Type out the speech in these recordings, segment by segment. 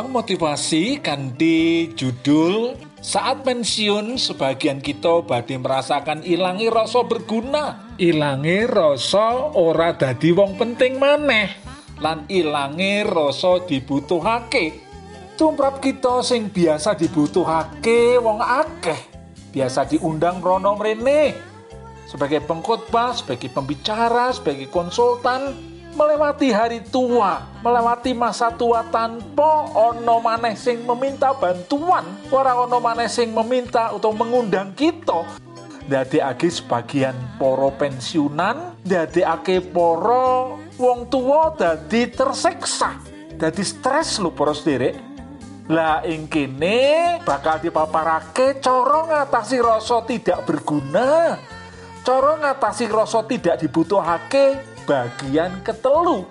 Ruang motivasi kanthi judul Saat pensiun sebagian kita badhe merasakan ilangi rasa berguna, ilangi rasa ora dadi wong penting maneh, lan ilangi rasa dibutuhake. Tumrap kita sing biasa dibutuhake wong akeh, biasa diundang rono mrene. Sebagai pengkhotbah, sebagai pembicara, sebagai konsultan, melewati hari tua, melewati masa tua tanpa ono maneh sing meminta bantuan, ora ono maneh sing meminta atau mengundang kita. Dadekake sebagian poro pensiunan, dadekake poro wong tua dadi tersiksa, dadi stres lho para sederek. Lah ing kene bakal dipaparake cara ngatasi rasa tidak berguna. Cara ngatasi rasa tidak dibutuhake bagian ketelu.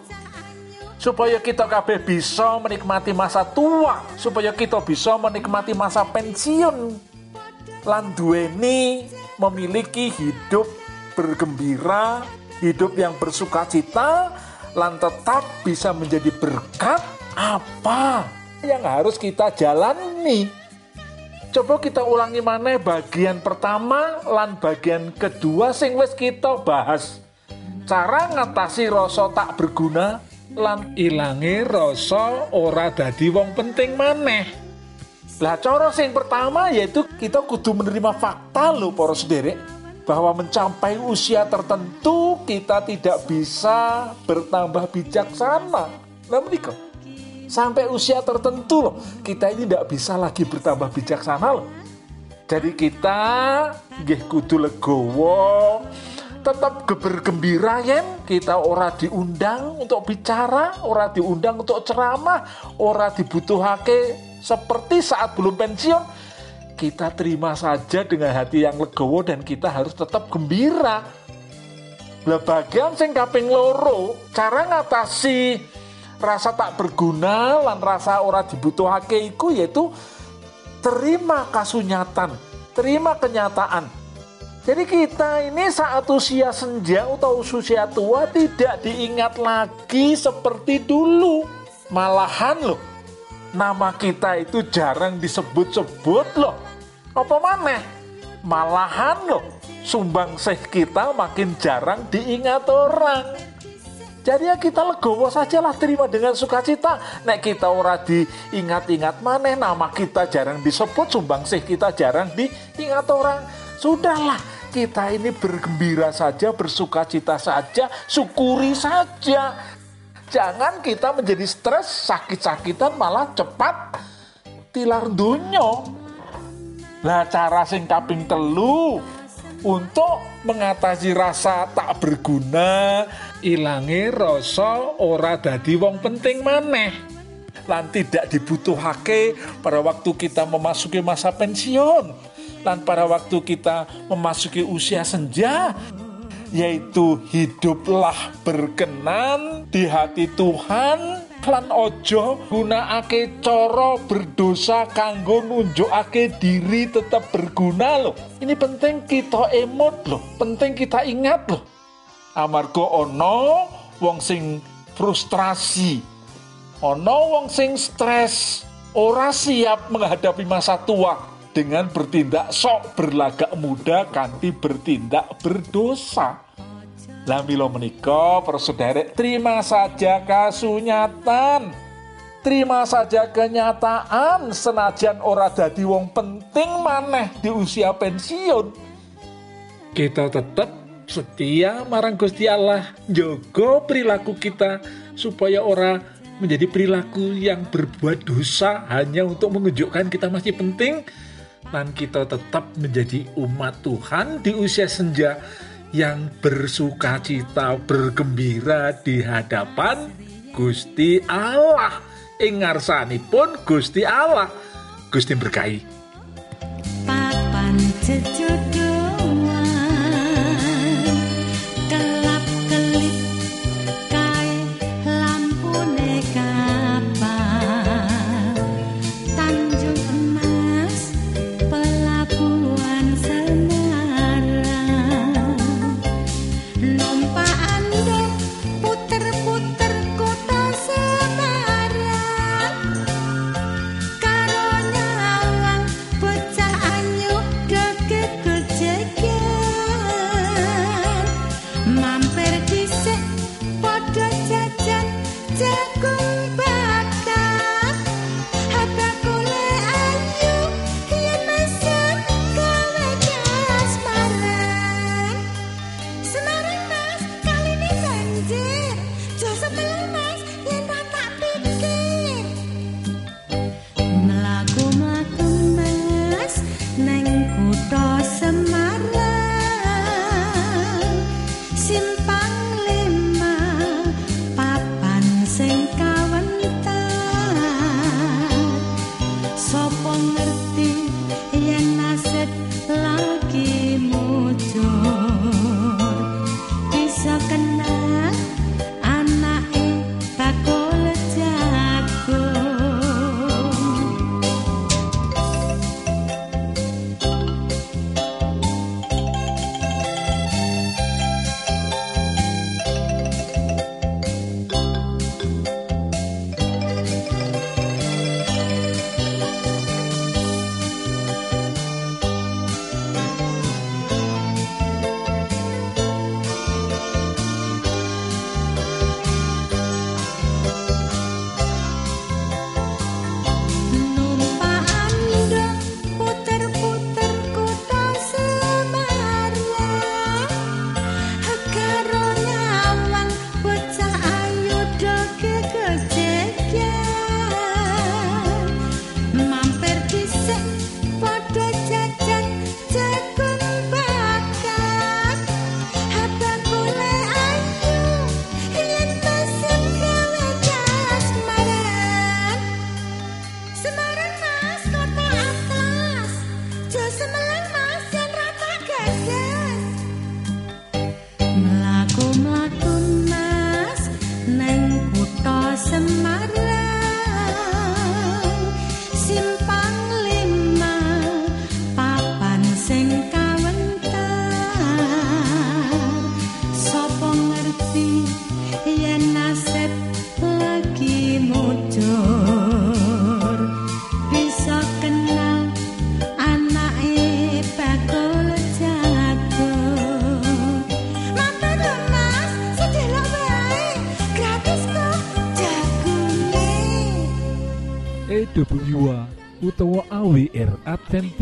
Supaya kita kabeh bisa menikmati masa tua, supaya kita bisa menikmati masa pensiun. Lan duweni memiliki hidup bergembira, hidup yang bersuka cita, lan tetap bisa menjadi berkat apa yang harus kita jalani. Coba kita ulangi mana bagian pertama lan bagian kedua sing wis kita bahas. Cara ngatasi rasa tak berguna lan ilangi rasa ora dadi wong penting maneh. Lah cara sing pertama yaitu kita kudu menerima fakta lho para sederek bahwa mencapai usia tertentu kita tidak bisa bertambah bijaksana. Nah menikah sampai usia tertentu loh kita ini tidak bisa lagi bertambah bijaksana loh jadi kita nggih kudu legowo tetap bergembira yen. Kita ora diundang untuk bicara ora diundang untuk ceramah ora dibutuhake seperti saat belum pensiun. Kita terima saja dengan hati yang legowo dan kita harus tetap gembira. Lah bagian sing kaping loro cara ngatasi rasa tak berguna lan rasa ora dibutuhake iku yaitu terima kasunyatan, terima kenyataan. Jadi kita ini saat usia senja atau usia tua tidak diingat lagi seperti dulu. Malahan loh, nama kita itu jarang disebut-sebut loh. Apa maneh? Malahan loh, sumbang seh kita makin jarang diingat orang. Jadi ya kita legowo sajalah terima dengan sukacita. Nek kita ora diingat-ingat maneh nama kita jarang disebut, sumbangsih kita jarang diingat orang. Sudahlah, kita ini bergembira saja, bersukacita saja, syukuri saja. Jangan kita menjadi stres, sakit-sakitan malah cepat tilar dunyo. Lah cara sing kaping telu untuk mengatasi rasa tak berguna ilangi rasa ora dadi wong penting maneh lan tidak dibutuhake pada waktu kita memasuki masa pensiun lan pada waktu kita memasuki usia senja yaitu hiduplah berkenan di hati Tuhan. Lan ojo gunakake cara berdosa kanggo nunjukake diri tetap berguna loh. Ini penting kita emot loh penting kita ingat loh. Amarga ono wong sing frustrasi ono wong sing stres ora siap menghadapi masa tua dengan bertindak sok berlagak muda kanti bertindak berdosa. Lah milo menika persaudara terima saja kasunyatan. Terima saja kenyataan senajan ora dadi wong penting maneh di usia pensiun. Kita tetap setia marang Gusti Allah jogo perilaku kita supaya ora menjadi perilaku yang berbuat dosa hanya untuk menunjukkan kita masih penting dan kita tetap menjadi umat Tuhan di usia senja yang bersuka cita bergembira di hadapan Gusti Allah. Ing ngarsanipun Gusti Allah. Gusti berkahi. Papan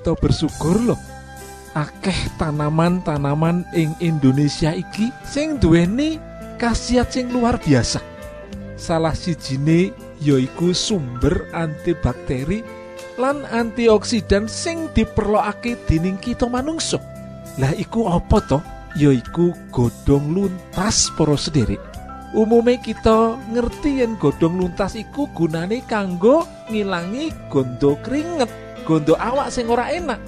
kita bersyukur loh. Akeh tanaman-tanaman ing Indonesia iki sing duweni khasiat sing luar biasa. Salah sijine yaiku sumber antibakteri lan antioksidan sing diperlokake dening kita manungsa. Lah iku apa to? Yaiku godhong luntas para sederek umume kita ngerti yen godhong luntas iku gunane kanggo ngilangi gondo keringet gondo awak sing ora enak.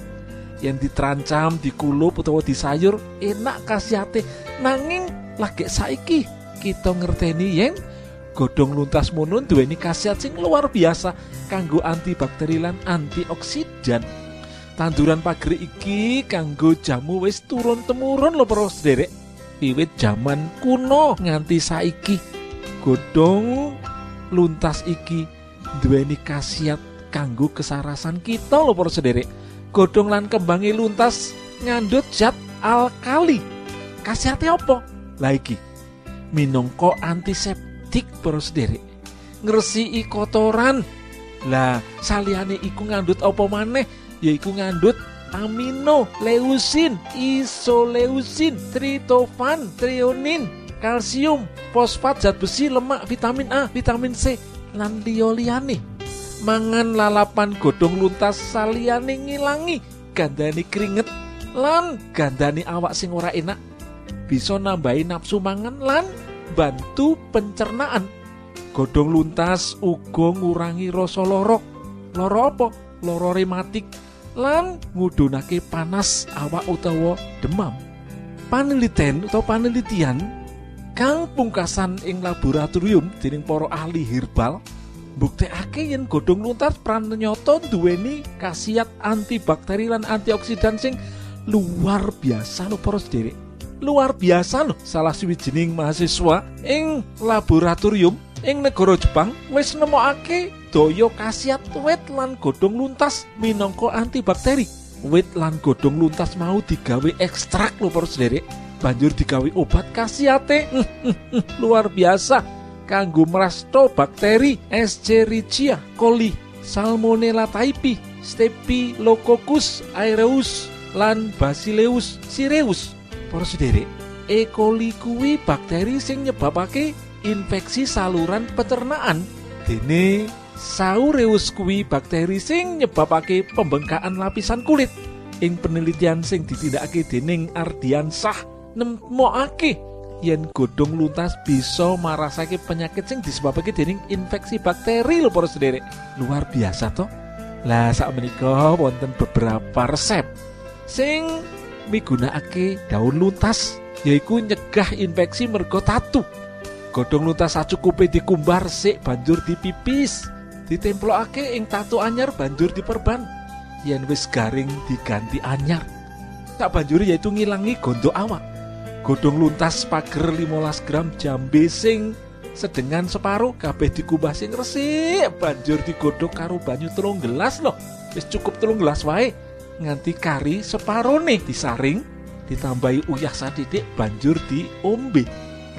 Yang diterancam dikulup utawa disayur enak kasihate nanging lagi saiki kita ngerteni yen godhong luntas munun duweni khasiat sing luar biasa kanggo antibakteri lan antioksidan. Tanduran pager iki kanggo jamu wis turun temurun lho para sederek. Wiwit zaman kuno nganti saiki godhong luntas iki duweni khasiat kanggo kesarasan kita lho para sederek godhong lan kembangi luntas ngandut zat alkali. Khasiate apa? Lah iki minangka antiseptik para sederek ngresiki kotoran. Lah saliyane iku ngandut apa maneh? Yaiku ngandut amino, leusin, isoleusin, tritofan, trionin, kalsium, fosfat, zat besi, lemak, vitamin A, vitamin C, lan liya-liyane. Mangan lalapan godhong luntas saliyane ngilangi gandani keringet lan gandani awak sing ora enak. Bisa nambahi nafsu mangan lan bantu pencernaan. Godhong luntas uga ngurangi rasa loro. Loro apa? Rematik lan ngudunake panas awak utawa demam. Paneliten utawa panelitian kang pungkasan ing laboratorium dening para ahli herbal mbuktekake yen godhong luntas pranyoto duweni khasiat antibakteri lan antioksidan sing luar biasa lho para sederek. Luar biasa loh salah siwijining mahasiswa ing laboratorium ing negara Jepang wis nemokake daya khasiat wit lan godhong luntas minangka antibakteri. Wit lan godhong luntas mau digawe ekstrak lho para sederek. Banjur digawe obat khasiate luar biasa kanggo merasto bakteri Escherichia coli, Salmonella typhi, Staphylococcus aureus lan Basileus cireus. Para sederek, E. coli kuwi bakteri sing nyebabake infeksi saluran pencernaan. Dene Saureus kuwi bakteri sing nyebabake pembengkakan lapisan kulit. Ing penelitian sing ditindakake dening Ardiansah nemokake yen godhong luntas bisa marasake penyakit sing disebabake dening infeksi bakteri lho para. Luar biasa toh. Lah sak menika wonten beberapa resep sing migunakake daun luntas yaiku nyegah infeksi mergo tatu. Godhong luntas sacukupe dikumbar sik banjur dipipis. Ditemplokake ing tatu anyar banjur diperban. Yen wis garing diganti anyar. Tak banjuri yaitu ngilangi gondo awak. Godhong luntas pager 15 gram jambe sing sedengan separuh kabeh dikumbah sing resik. Banjur digodhog karo banyu telung gelas loh. Wis cukup telung gelas wae. Nganti kari separuh nih disaring ditambahi uyah sadidik banjur diombe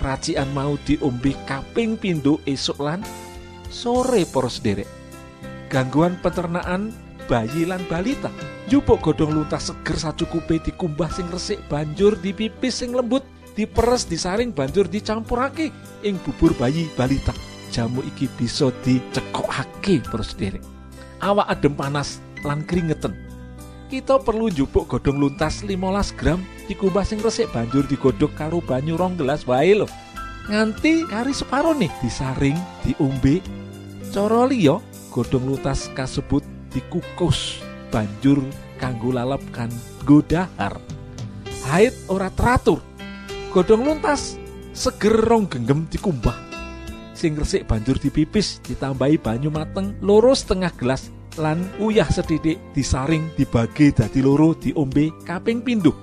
racikan mau diombe kaping pindho esuk lan sore poros derek. Gangguan pencernaan bayi lan balita. Jupuk godhong luntas seger sacukupe dikumbah sing resik banjur dipipis sing lembut diperes disaring banjur dicampurake ing bubur bayi balita. Jamu iki bisa dicekokake poros derek. Awak adem panas lan keringetan. Kita perlu njupuk godhong luntas 15 gram dikumbah sing resik banjur digodhog karo banyu rong gelas wae lho. Nganti kari separo nih disaring diombe cara liya godhong luntas kasebut dikukus banjur kanggo lalap kan godahar haid ora teratur godhong luntas seger rong genggam dikumbah. Sing resik banjur dipipis ditambahi banyu mateng loro setengah gelas lan uyah sedidik disaring dibagi dadi loro diombe kaping pindho.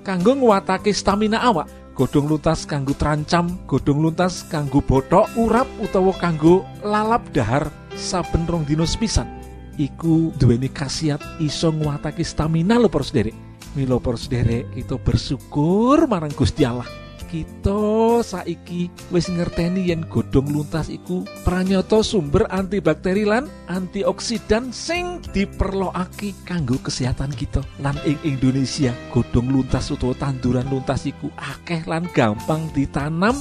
Kanggo nguwatake stamina awak godhong luntas kanggo terancam godhong luntas kanggo botok urap utawa kanggo lalap dahar saben rong dino sepisan iku duweni khasiat iso nguwatake stamina lho para sederek mila para sederek kita bersyukur marang Gusti Allah. Kita saiki wis ngerteni yen godhong luntas iku pranyata sumber antibakteri lan antioksidan sing diperlokake kanggo kesehatan kita. Lan ing Indonesia godhong luntas utawa tanduran luntas iku akeh lan gampang ditanam.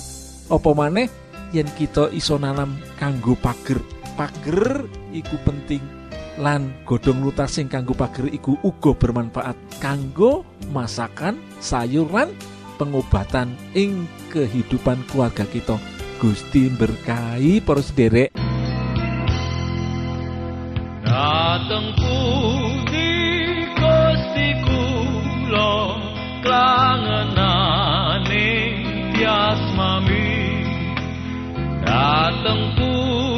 Apa maneh? Yen kita iso nanam kanggo pager. Pager iku penting lan godhong luntas sing kanggo pager iku uga bermanfaat kanggo masakan sayuran pengobatan ing kehidupan keluarga kita. Gusti berkahi para sederek. Datengku di klangenane mami dateng pundi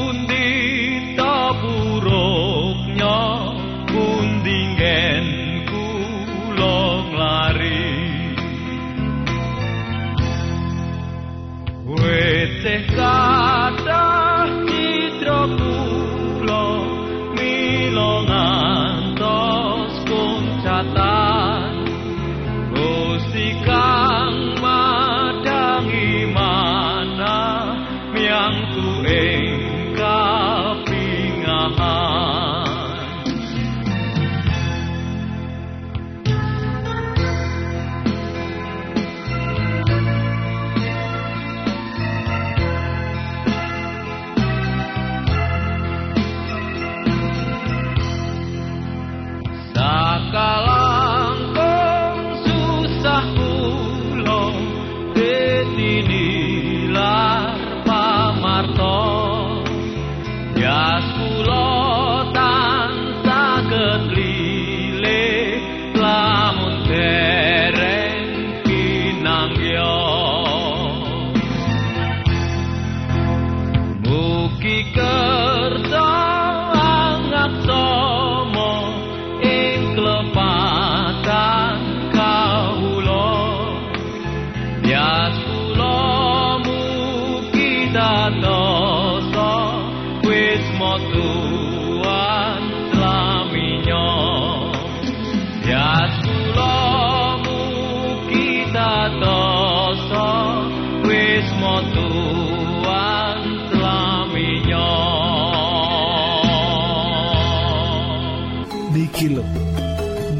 God.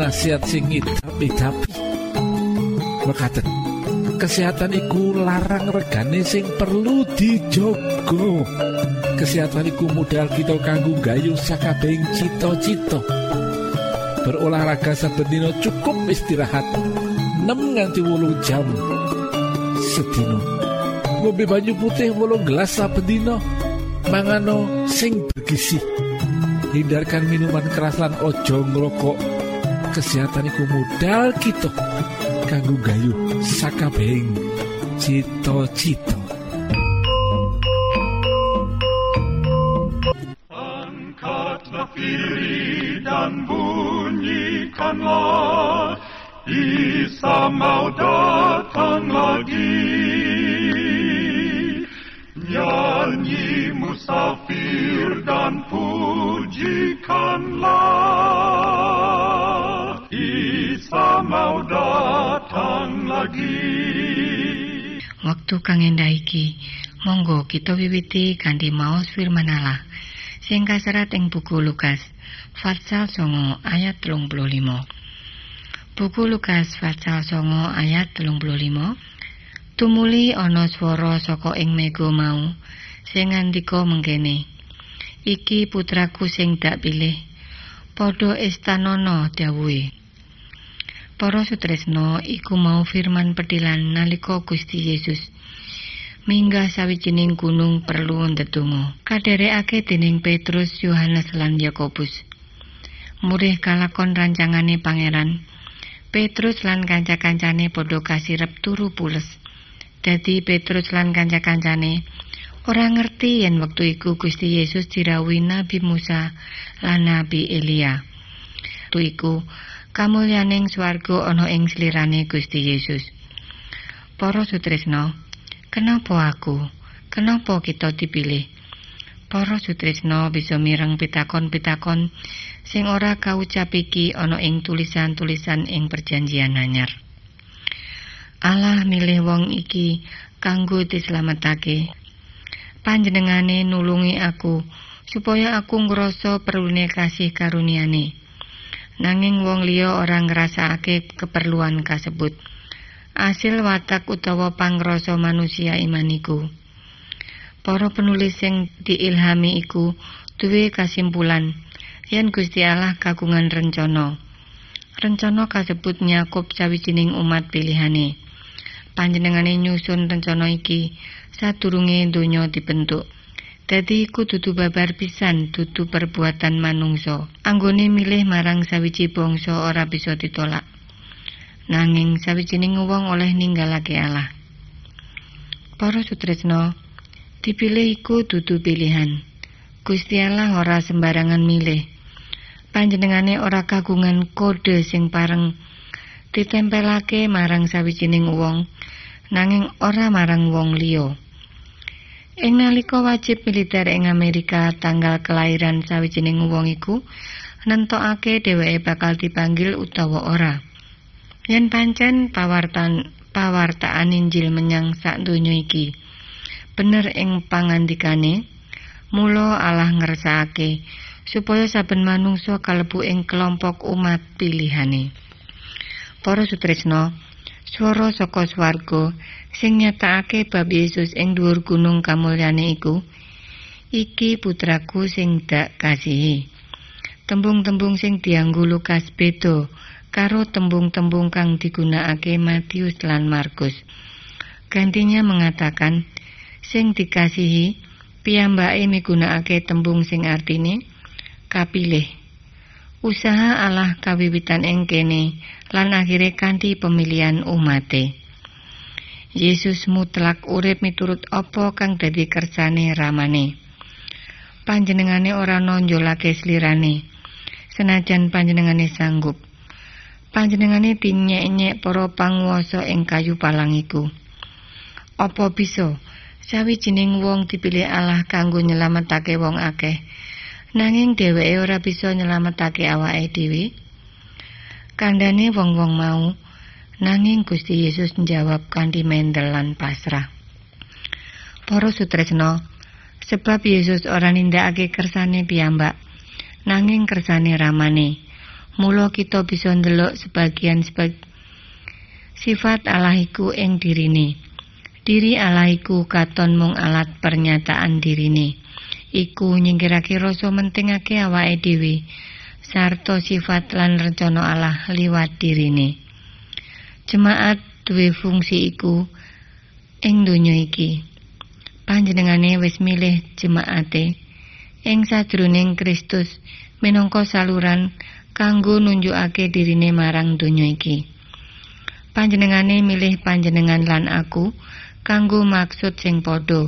Nasihat sing tapi mekaten kesehatan iku larang regane sing perlu dijogo kesehatan iku modal kita kanggo gayu sakabehing cita-cita. Berolahraga saben dina cukup istirahat 6 nganti 8 jam sedina. Ngombe banyu putih 8 gelas saben dina mangano sing bergizi. Hindarkan minuman keras lan ojo ngrokok kesehatan iku modal kita kanggo gayu sakabehing. Cita-cita Wektu kang endah iki, monggo kita wiwiti kanthi maos firman Allah sing kaserat ing buku Lukas pasal 9 ayat 35. Buku Lukas pasal 9 ayat 35. Tumuli ana swara saka ing mega mau sing ngandika mengkene. Iki putraku sing dak pilih. Padha istanono dawuhe. Para sutresna iku mau firman petilan nalika Gusti Yesus minggah sawijining gunung perlu ndedonga kadherekake dening Petrus, Yohanes lan Yakobus. Murih kalakon rancangane pangeran. Petrus lan kanca-kancane padha kasirep turu pules. Dadi Petrus lan kanca-kancane ora ngerti yen wektu iku Gusti Yesus dirawuhi Nabi Musa lan Nabi Elia. Tu iku kamulyaning swarga ana ing slirane Gusti Yesus. Para sutresna, kenapa aku? Kenapa kita dipilih? Para sutresna bisa mireng pitakon-pitakon sing ora kaucap iki ana ing tulisan-tulisan ing perjanjian anyar. Allah milih wong iki kanggo dislametake. Panjenengane nulungi aku supaya aku ngrasa perlune kasih karuniane. Nanging wong liya ora ngrasakake keperluan kasebut. Asil watak utawa pangrasa manusia imaniku. Para penulis sing diilhami iku duwe kasimpulan yen Gusti Allah kagungan rencana. Rencana kasebut nyakup sawijining umat pilihane. Panjenengane nyusun rencana iki sadurunge donya dibentuk. Dadi iku dudu babar pisan dudu perbuatan manungsa. Anggone milih marang sawiji bangsa ora bisa ditolak. Nanging sawijining wong oleh ninggalake Allah. Para sutresno, dipilih iku dudu pilihan. Gusti Allah ora sembarangan milih. Panjenengane ora kagungan kode sing pareng ditempelake marang sawijining wong, nanging ora marang wong liya. Ing nalika wajib militer ing Amerika tanggal kelahiran sawijining wong iku nentokake dheweke bakal dipanggil utawa ora. Yen pancen pawartan pawartaan Injil menyang sak donya iki. Bener ing pangandikane, mula Allah ngersakake supaya saben manungsa kalebu ing kelompok umat pilihane. Para sutresna, swara saka swarga sing nyatakake bab Yesus ing dhuwur gunung kamulyane iku, iki putraku sing dak kasihi. Tembung-tembung sing dianggo Lukas beda karo tembung-tembung kang digunakake Matius lan Markus. Gantinya mengatakan, sing dikasihi piyambake migunakake tembung sing artine kapilih. Usaha Allah kawiwitan ing kene lan akhire kanthi pemilihan umate. Yesus mutlak urip miturut apa kang dadi kersane ramane. Panjenengane ora nonjolake slirane. Senajan panjenengane sanggup panjenengane dinyek-nyek para panguwasa ing kayu palang iku. Apa bisa sawijining wong dipilih Allah kanggo nyelametake wong akeh, nanging dheweke ora bisa nyelametake awake dhewe? Kandhane wong-wong mau, nanging Gusti Yesus njawab kanthi mendel lan pasrah. Para sutresna, sebab Yesus ora nindakake kersane piyambak, nanging kersane ramane. Mula kita bisa ndelok sebagian sebag sifat Allah iku ing dirine. Diri Allah iku katon mung alat pernyataan dirine. Iku nyingkirake rasa mentingake awake dhewe sarta sifat lan rencana Allah liwat dirine. Jemaat duwe fungsi iku ing donya iki. Panjenengane wis milih jemaate ing sajroning Kristus minangka saluran kanggo nunjukake dirine marang donya iki. Panjenengane milih panjenengan lan aku kanggo maksud sing padha.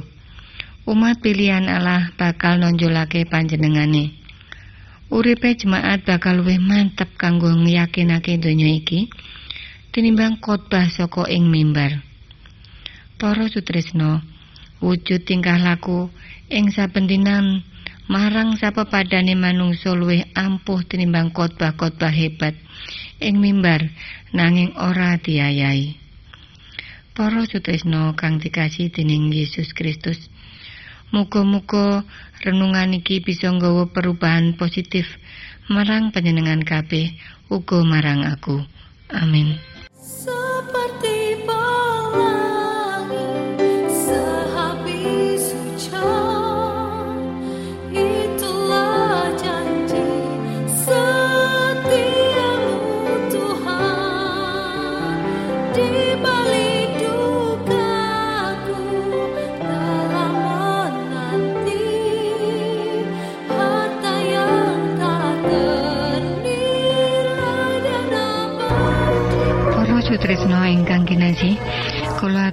Umat pilihan Allah bakal nonjolake panjenengane. Uripe jemaat bakal luwih mantep kanggo ngiyakinake donya iki tinimbang khotbah saka ing mimbar. Para sutresna, wujud tingkah laku ing saben dinan marang sapa padane manungsa luwih ampuh tinimbang khotbah-khotbah hebat ing mimbar nanging ora diayahi. Para sutresna kang dikasih dening Yesus Kristus, muga-muga renungan iki bisa nggawa perubahan positif marang panjenengan kabeh uga marang aku. Amin.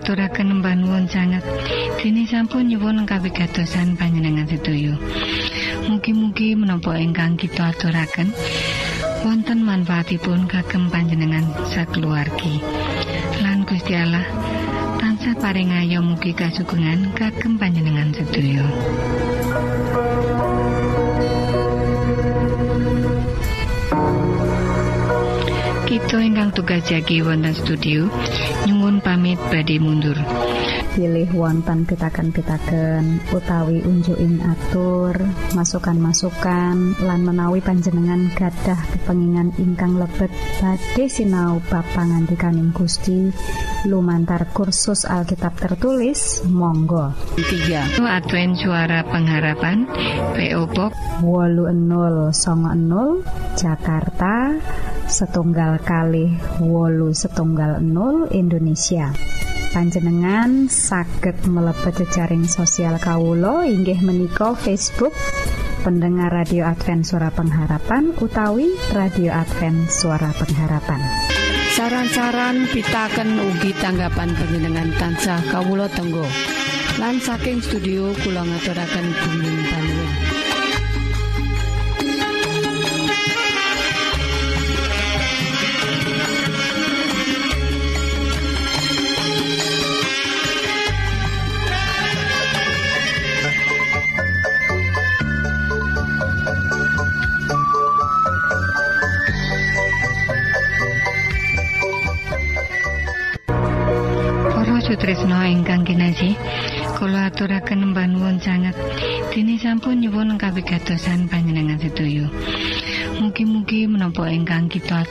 Kula aturaken panuwun sanget dene sampun nyuwun kawigatosan panjenengan sedaya. Mugi-mugi menapa ingkang kita aturaken wonten manfaatipun kagem panjenengan sakeluargi. Lan Gusti Allah tansah paring ayo mugi kasugengan kagem panjenengan sedaya. Kita ingkang tugas jagi wonten studio nyuwun badhe mundur. pilih wonten pitaken-pitaken utawi unjuking atur masukan-masukan lan menawi panjenengan gadah kepengingan ingkang lebet badhe sinau bab pangantikaning Gusti. Lumantar kursus Alkitab tertulis monggo. 3 Advent Suara Pengharapan PO Box 80 Jakarta setunggal kali wolu setunggal 0 Indonesia panjenengan saged mlebet jejaring sosial Kawulo inggih menika Facebook pendengar radio Advent suara pengharapan utawi radio Advent suara pengharapan. Saran-saran pitaken ugi tanggapan panjenengan tansah Kawulo Tenggo. Lan saking studio kula ngaturaken gumantung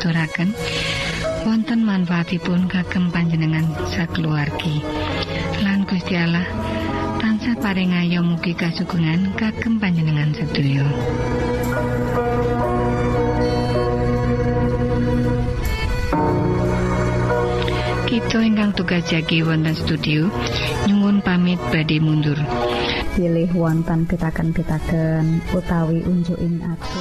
aturaken. Wonten manfaatipun kagem panjenengan sakeluargi. Lan Gusti Allah tansah paring ayo mugi kasugengan kagem panjenengan sedaya kita ingkang tugas jagi wonten studio nyungun pamit badi mundur. Pilih wonten pitaken-pitaken utawi unjuking aku